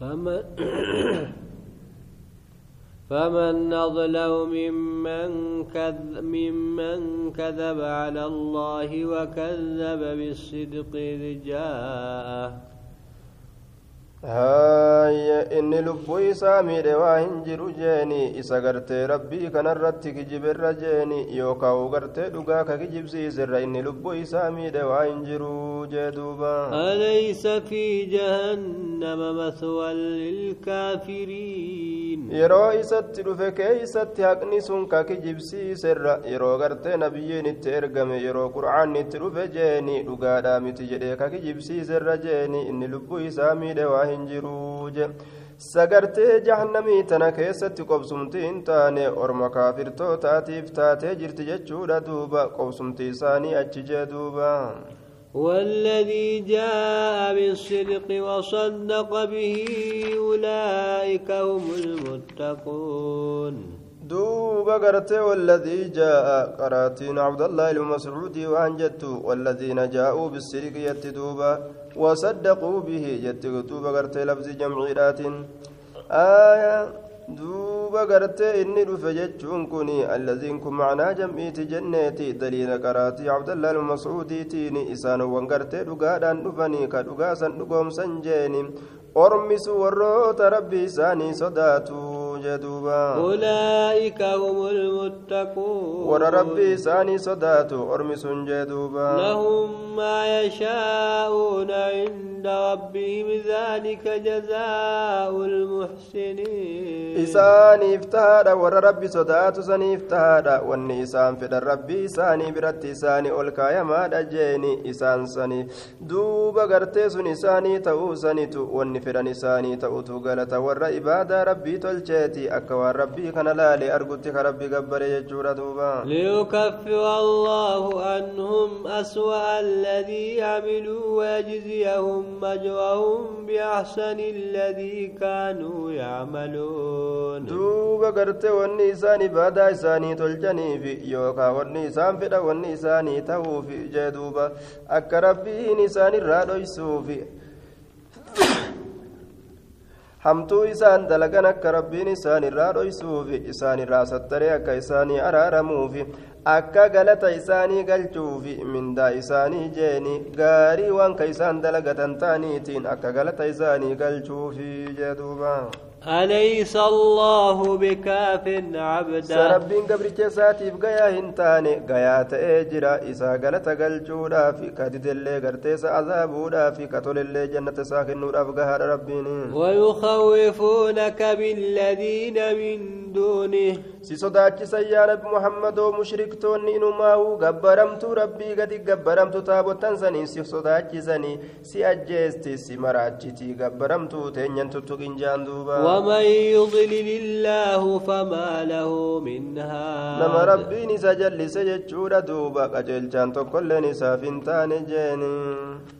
فمن فمن أظلم ممن كذب, ممن كذب على الله وكذب بالصدق إذ جاءه. Haaya inni lubbuu isaa miidhe waa hin jiru jeeni isa gartee rabbii kanarratti kijibirra jeeni yookaan gartee dhugaa ka kijibsiisirra inni lubbuu isaa miidhe waa hin jiru jee duuba alaysa fi jahannama maswan lilkaafiriin yeroo isatti dhufe keeysatti haqni sun ka kijibsiisirra yeroo gartee nabiyyiin itti ergame yeroo qur'aanni itti dhufe jeeni dhugaadhaa miti jedhee ka kijibsiisirra jeeni inni lubbuu isaa miidhe waa hin hin jiruu je sagartee jahannamii tana keessatti qobsumti hin taane orma kaafirtootaatiif taatee jirti jechuudha duuba qobsumti isaanii achi jee duuba والذي جاء بالصدق وصدق به أولئك هم المتقون دوب قرتي والذي جاء قراتين عبد الله المسعود وانجت والذين جاءوا بالصدق يتدوبا وصدقوا به. يتدوب قرتي لفظ جمعيرات آية دوب قرتي إني رفجتشون كوني. الذين كن معنا جمعيت جنتي. دليل قراتي عبد الله المسعود تيني. إسان وانقرتي دقادان دفني كدقاسا دقوم سنجيني. أرمس وروت ربي ساني صداتو. جدوبا أولئك هم المتقون. ور ربي ساني صداتو أرمس جدوبا لهم ما يشاءون عند ربهم ذلك جزاء المحسنين. إساني افتهاد ور ربي صداتو ساني افتهاد واني إسان فد ربي إساني برت إساني ألكا يما دجيني إسان ساني دوبا غرتي إساني تأو ساني واني فدن إساني تأو تو غلطة ور إبادة ربي تلجي jeeti akka waan rabbii kana laale argutti ka rabbi gabbare jechuudha duuba liyukaffira allahu anhum aswa'a alladii camiluu wayajziyahum ajrahum biaxsani alladii kaanuu yacmaluun duuba garte wanni isaan ibaadaa isaanii tolchaniif yookaa wanni isaan fedha wanni isaanii ta'uuf jee duuba akka rabbiin isaanirraa dhoysuuf hamtuu isaan dalagan akka rabbiin isaan irraa dhoysuuf isaan irraa sattaree akka isaanii araaramuuf akka galata isaanii galchuuf mindaa isaanii jeeni gaarii waan ka isaan dalagatan ta'aniitiin akka galata isaanii galchuuf jedhuuba. أليس الله بكاف عبدا سربين قبل جساتي بقيا هنتاني قيا تأجرا إسا قلت قلجودا في كاتد اللي قرتيس عذابودا في كتول اللي جنة ساكن نور أفقها ربين ويخوفونك بالذين من دونه. سيصداك سيانب محمد ومشركتون إنماو قبرمت ربي قد قبرمت تابوتان سني سيصداك سني سي أجيستي سي مراجتي قبرمت تنين تتقين جاندوبا ومن يضلل الله فما له من هاد. نما ربي نسا جلس جتشورا دوبا قجلچان تقل نسا فنتان جيني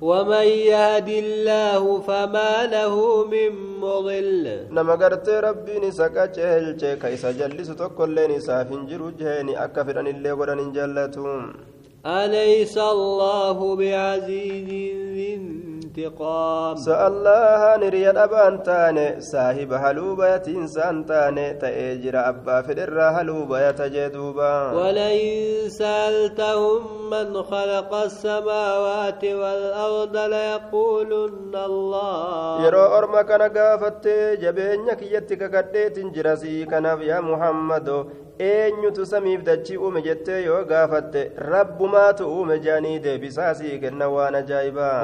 ومن يهد الله فما له من مضل. نما قرت ربي نسا قجلچ كيسا جلس تقل نسا فنجر جيني أكفرن اللي قرن جلتهم. أليس الله بعزيز ذي انتقام. سألها نريد أبان تاني صاحب هلوبة إنسان تاني تأجر أبا فدر هلوبة يتجدوبا. ولئن سألتهم من خلق السماوات والأرض ليقولن الله. يرو أرما كان قافت جبينك يتك قديت جرسي كنف يا محمد. eenyutu samiif dachii uume jettee yoo gaafatte rabbumaatu uume jaanii deebisaasii kenna waan ajaa'ibaa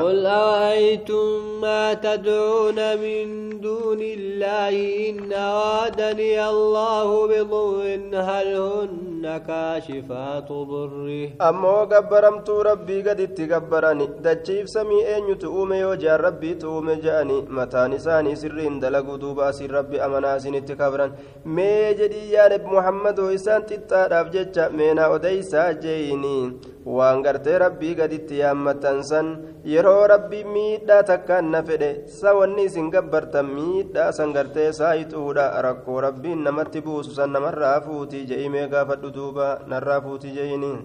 أرأيتم ما تدعون من دون الله إن أرادني الله بضر هل هن كاشفات ضره أما قبرمت ربي قد اتقبرني دجيف سمي rabbiitu uume je'ani mataan isaanii sirriin dalaguu duuba asiin rabbi amanaa isinitti kabran mee jedhii yaa nabi muhammad osoo isaan xixxaadhaaf jecha meenaa odeysaa jeeyini waan gartee rabbii gaditti yaammatan san yeroo rabbii miidhaa takkaan na fedhe sa wanni isin gabbartan miidhaa san gartee saayixuudha rakkoo rabbiin namatti buusu san namarraa fuutii je'imee gaafadhu duuba narraa fuutii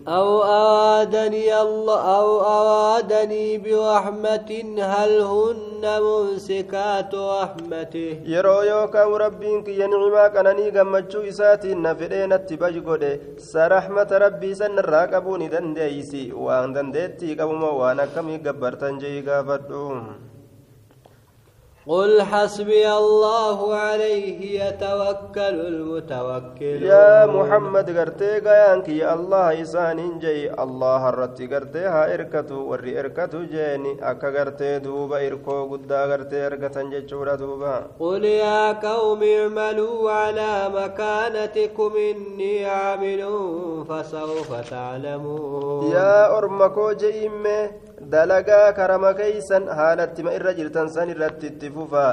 أو أرادني الله أو أرادني برحمة هل هن ممسكات رحمته yeroo yookaan rabbiin kiyya nicimaa qananii gammachuu isaatiin na fedhee natti baji godhe sarahmata rabbii sanirraa qabuu ni dandeeysi waan dandeettii qabuma waan akkamii gabbartan jee gaafadhu قل حسبي الله عليه يتوكل المتوكلون. يا محمد قرتي قيانك يا الله إسان جي الله الرتي قرتي ها إركتو وري إركتو جيني. أكا قرتي دوبا إركو قدا قرتي إركتن جيشورا دوبا. قل يا قوم اعملوا على مكانتكم إني عامل فسوف تعلمون. يا أرمكو جيمي dalagaa karama keeysan haalattima irra jirtan san irratti itti fufa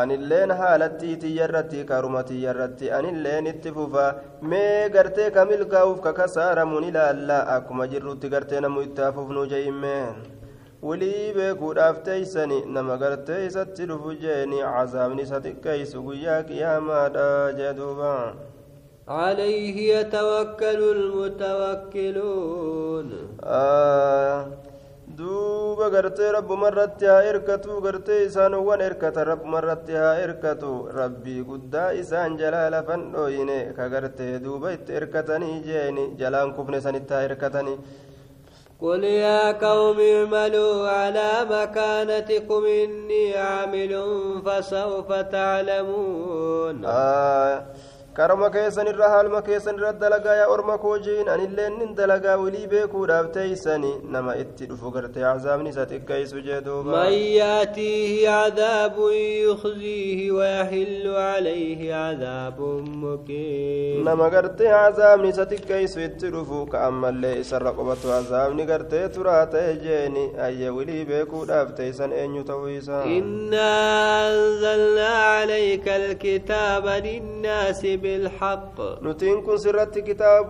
anilleen haalattii tiyya irratti karuma tiyya irratti anilleen itti fufa mee gartee ka milkaa'uuf ka kasaaramuun ilaalla akkuma jirrutti gartee namu itti hafufnu je'immeen walii beekuudhaaf teeysani nama gartee isatti dhufu jeeni cazaabni isa xiqqeeysu guyyaa qiyaamaadha jee duuba عليه يتوكل المتوكلون آه duuba gartee rabbuma irratti haa erkatu gartee isaanowwan erkata rabbuma irratti haa erkatu rabbii guddaa isaan jalaa lafan dhooyine ka gartee duuba itti erkatanii jeeni jalaan kufne sanitti haa erkatanii قل يا قوم اعملوا على مكانتكم إني عامل فسوف تعلمون آه karama keessan irra haalma keessan irra dalagaa yaa orma koo jiin anilleen nin dalagaa wilii beekuudhaaf teeysani nama itti dhufu gartee cazaabni isa xiqqeeysu jee duuba من يأتيه عذاب يخزيه ويحل عليه عذاب مقيم nama gartee cazaabni isa xiqqeeysu itti dhufu ka ammallee isarra qobatu cazaabni gartee turaa ta'e jeeni ayya wilii beekuudhaaf teeysan eenyu ta'uu isaa إنا أنزلنا عليك الكتاب للناس بالحق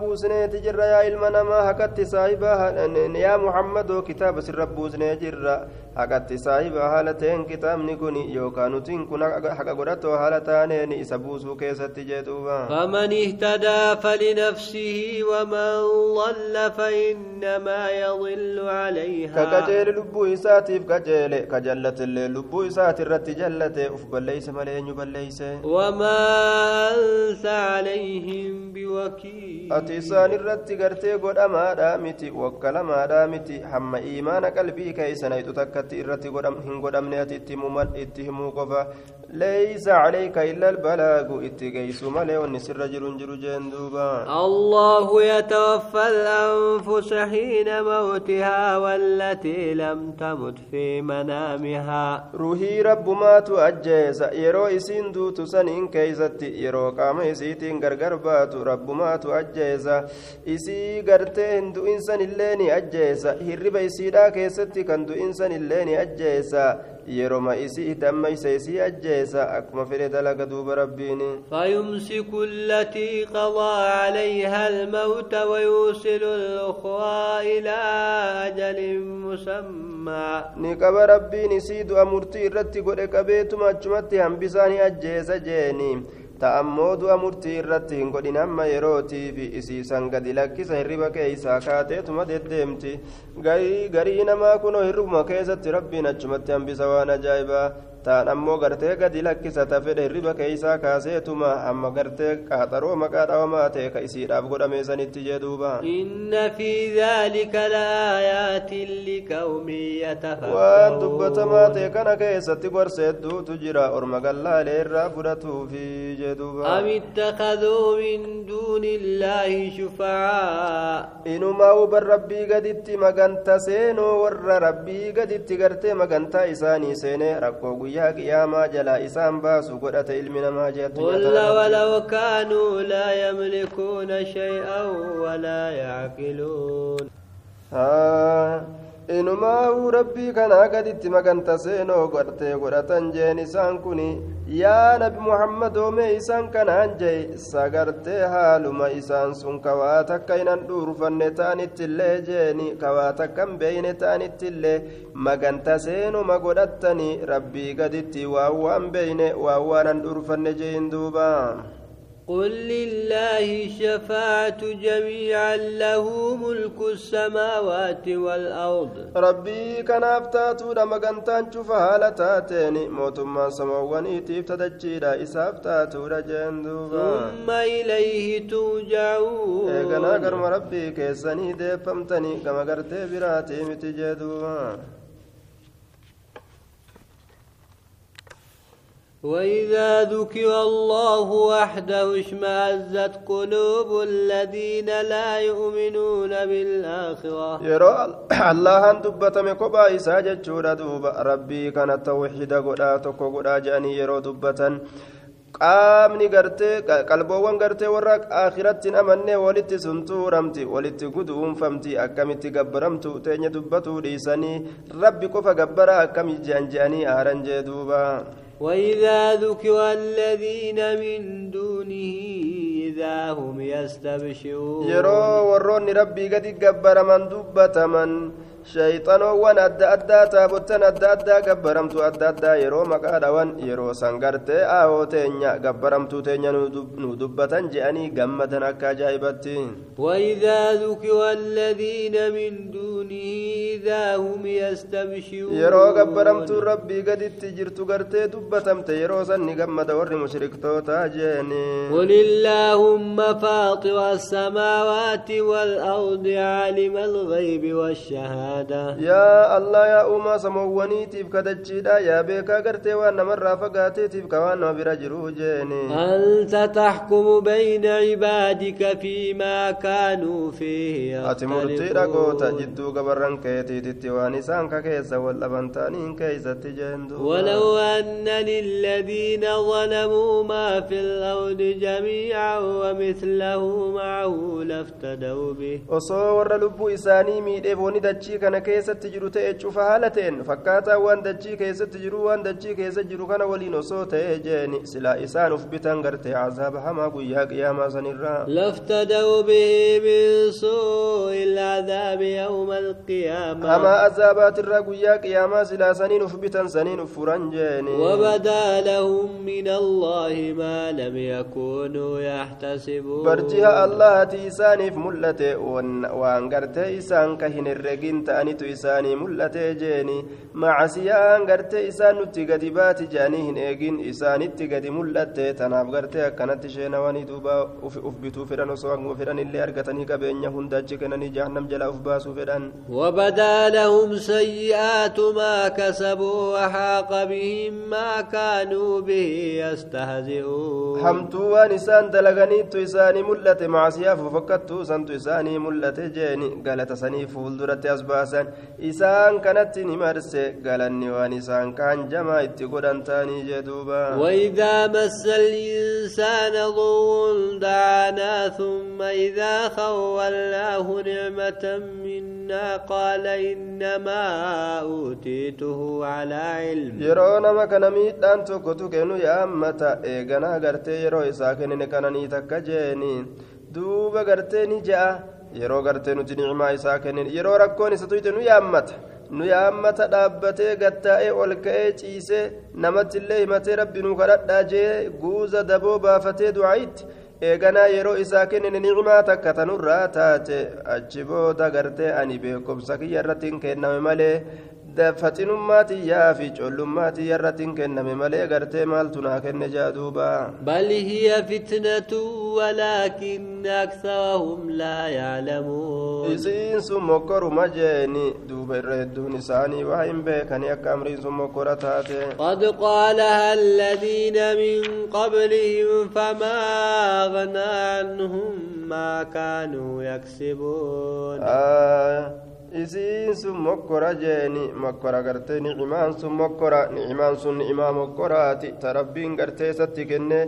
buusneeti jirra yaa ilma namaa hakatti saahibaa yaa muhammadoo kitaaba sirra buusnee jirra haqatti saahibaa haala ta'een kitaabni kun yookaan nutiin kun haqa godhatoo haala taaneen isa buusuu keessatti jee duuba فمن اهتدى فلنفسه ومن ضل فإنما يضل عليها كجيل لبو إساتيف كجيل كجلت اللي لبو الرت جلت أف بليس ملين بليس وما أنت عليهم بوكيل irratti gartee godhamaadha miti wakkalaamaadha miti hamma iimaana qalbii keeysanaytu takkatti irratti hin godhamne ati itti himuu qofa leysa calayka illa albalaagu itti geeysu malee wanni sirra jirun jiru jeen duuba الله يتوفى الأنفس حين موتها والتي لم تمت في منامها rabbumaatu ajjeesa yeroo isiin duutu saniin keeysatti yeroo qaama isiitiin gargar baatu rabbumaatu ajjeesa isii gartee hin du'insan illee ni ajjeesa hirriba isiidhaa keessatti kan du'insan illee ni ajjeesa yeroma isii itammaysa isii ajjeesa akkuma fedhe dalaga duuba rabbiin فيمسك التي قضى عليها الموت ويوصل الأخرى إلى أجل مسمى ni qaba rabbiin isii du'a murtii irratti godhe qabeetuma achumatti hambisaa ni ajjeesa jeeni ta'ammoo du'a murtii irratti hin godhin amma yerootiif isiisan gadi lakkisa hirriba keeysaa kaateetuma deddeemti garii namaa kunoo hirribuma keessatti rabbiin achumatti hambisa waan ajaa'ibaa taan ammoo gartee gadi lakkisata fedhe hirriba keeysaa kaaseetuma amma gartee qaaxaroo maqaa dhawamaa ta'e ka isiidhaaf godhame sanitti jee duuba إن في ذلك لآيات لقوم waan يتفكرون dubbatamaa ta'e kana keessatti gorsa hedduutu jira orma gallaalee irraa fudhatuufi jee duuba أم اتخذوا من دون الله شفعاء inumaa uban rabbii gaditti maganta seenoo warra rabbii gaditti gartee magantaa isaanii seenee rakkoo guyyaa qiyaamaa jalaa isaan baasu godhate ilmi namaa jeetu قل ولو كانوا لا يملكون شيئا ولا يعقلون inumaa'uu rabbii kanaa gaditti maganta seenoo godhatee godhatan jeen isaan kun yaa nabi muhammadoome isaan kanaan jee sagartee haaluma isaan sun kawaa takka hinan dhuurfanne ta'anittillee jeeni kawaa takkan beeyne ta'anittillee maganta seenuma godhattanii rabbii gaditti waan waan beeyne waan waanan dhuurfanne jeen duubaa قل لله شفاعة جميعا له ملك السماوات والأرض. ربي كان أفتاتو لما قنتان شوف هالتاتين موتما سموان إتيف تدجيرا إسا أفتات رجين ثم إليه ترجعون. إيقنا قرم ربي كيساني ديفمتني. كما قرتي براتي متجدوها وإذا ذكر الله وحده اشمأزت قلوب الذين لا يؤمنون بالآخرة. يرى الله أن دبت مكبا إساجة جورة دوب ربي كانت التوحيد قد آتك قد آجاني يرى دبتا قامني قرتي قلبوان غرتي وراك آخرت أمني ولت سنتو رمتي. ولت قدوم فمتي. أكمت قبرمتو تيني دبتو ليسني ربي كوفا قبرا أكمي جانجاني آرنجي دوبا. وإذا ذكر الذين من دونه إذا هم يستبشرون. يرو ورون ربي قد قبر من دبة من شيطان وان أدى أدى تابتن أدى أدى قبرمتو أدى أدى يرو مقادة وان يرو سنگرت آهو تنيا قبرمتو تنيا ندبة جاني قمتنا كجائبت وإذا ذكر الذين من دونه إذا هم يستمشون يرو قبرم ربي قد تجر تقرت دبتم تيرو سن قم دور مشرك قل اللهم فاطر السماوات والأرض عالم الغيب والشهادة. يا الله يا أما سمواني تيب دجدا يا بيكا قرت وأنا مرة تيب تبك وأنا برجر أنت تحكم بين عبادك فيما كانوا فيه أتمرت رقوت جدو قبرن كيت ولو أن للذين ظلموا ما في الأرض جميعا ومثله معه لافتدوا به osoo warra lubbuu isaanii miidheef wani dachii kana keessatti jiru ta'e cufa haala ta'en fakkaataa waan dachii keessatti jiru waan dachii keessa jiru kana waliin osoo ta'e jeeni silaa isaan uf bitan gartee cazaaba hamaa guyyaa qiyaamaa sanirraa لافتدوا به من سوء العذاب يوم القيامة qiyaamaa silaa saniin uf bitan saniin uf furan jeeni وبدا لهم من الله ما لم يكونوا يحتسبون ka hin herregin ta'anitu isaanii mul'ate jeeni macasiyaan gartee isaan nutti gadi baati je'anii hin eegin isaanitti gadi mul'atte tanaaf gartee akkanatti sheenawanii duuba uf uf bituu fedhan osoo hanguma fedhan illee argatanii qabeenya hunda achi kennanii jahannam jalaa uf baasuu fedhan وبدا لهم سيئات ما كسبوا وحاق بهم ما كانوا به يستهزئون. حمتوا نسان دلغني تساني ملت مع سياف فكت سنت ساني ملت جاني قالت سني فولدرت أسباسا إسان كانت نمرس قالت النوان إسان كان جما اتقران تاني جدوبا. وإذا مس الإنسان ضو دعانا ثم إذا خولناه نعمة منا قال إنما أوتيته على علم yeroo nama kana miidhaan tokko tuqe nu yaammata eeganaa gartee yeroo isaa kennine kananii takka jeeni duuba gartee ni ja'a yeroo gartee nuti nicmaa isaa kennine yeroo rakkoon isa tuyte nu yaammata nu yaammata dhaabbatee gattaa'ee ol ka'ee ciisee namatti illee himatee rabbi nu kadhadhaa jee guuza daboo baafatee du'aayitti eeganaa yeroo isaa kennine nicmaa takka tanurraa taate achi booda gartee ani beekumsa kiyya irratti hin kenname malee fi collummaatiyya irratti hin kenname malee gartee maaltu naa kenne jaa duuba بل هي فتنة ولكن أكثرهم لا يعلمون isiin sun mokkoruma jeeni duuba irra hedduun isaanii waa hin beekanii akka amriin sun mokkora taate قد قالها الذين من قبلهم فما أغنى عنهم ما كانوا يكسبون Ah, isiin sun mokkora jeeni mokkora gartee nicimaan sun mokkora nicimaan sun nicimaa mokkoraati ta rabbiin gartee isatti kenne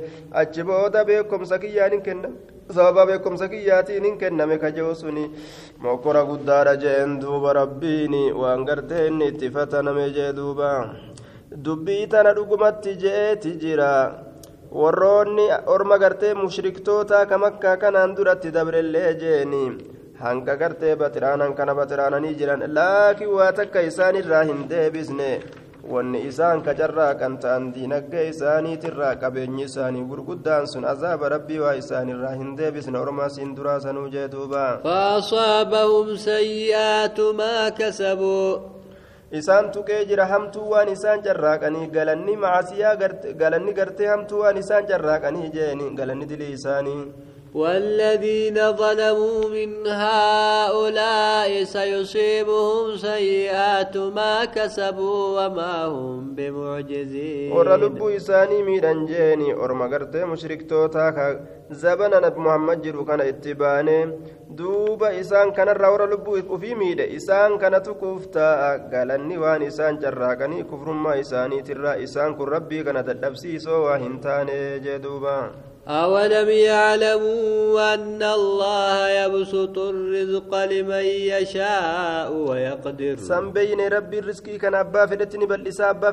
achi booda beekumsa kiyyaan hin kenname sababa beekumsa kiyyaatiin hin kenname kajoo suni mokkora guddaadha jeen duuba rabbiin waan gartee inni itti fataname jee duuba dubbii tana dhugumatti je'eeti jira warroonni orma gartee mushriktoota kam akka kanaan duratti dabrellee jeeni hanga gartee baxiraanan kana baxiraananii jiran laakiin waa takka isaan irraa hin deebisne wanni isaan ka carraaqan ta'an diinagdee isaaniitirraa qabeenyi isaanii gurguddaan sun azaaba rabbii waa isaanirraa hin deebisne ormaas hin duraasanuu jee duuba فأصابهم سيئات ما كسبوا isaan tuqee jira hamtuu waan isaan carraaqanii galanni macasiyaa galanni gartee hamtuu waan isaan carraaqanii jeeni galanni dilii isaanii والذين ظلموا من هؤلاء سيصيبهم سيئات ما كسبوا وما هم بمعجزين. ورلب إساني ميدان جيني ورمغرت مشرك توتاكا زبنا نبي محمد جيرو كان اتباني دوبا إسان كان رور لبو في ميدا إسان كان تكفتا قالني وان إسان جراغني كفر ما إساني ترى إسان كن ربي كان تدبسي سوا هنتاني جدوبا أولم يعلموا أن الله يبسط الرزق لمن يشاء ويقدر؟ سم بين ربي الرزق كان أبا في فدتني بل إسا أبا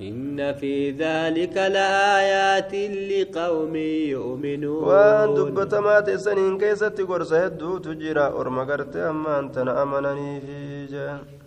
إن في ذلك لآيات لقوم يؤمنون. وأن دبت ما تسنين كيسة تقرس هدو تجرى أرمغرت أما أنت نأمنني في جان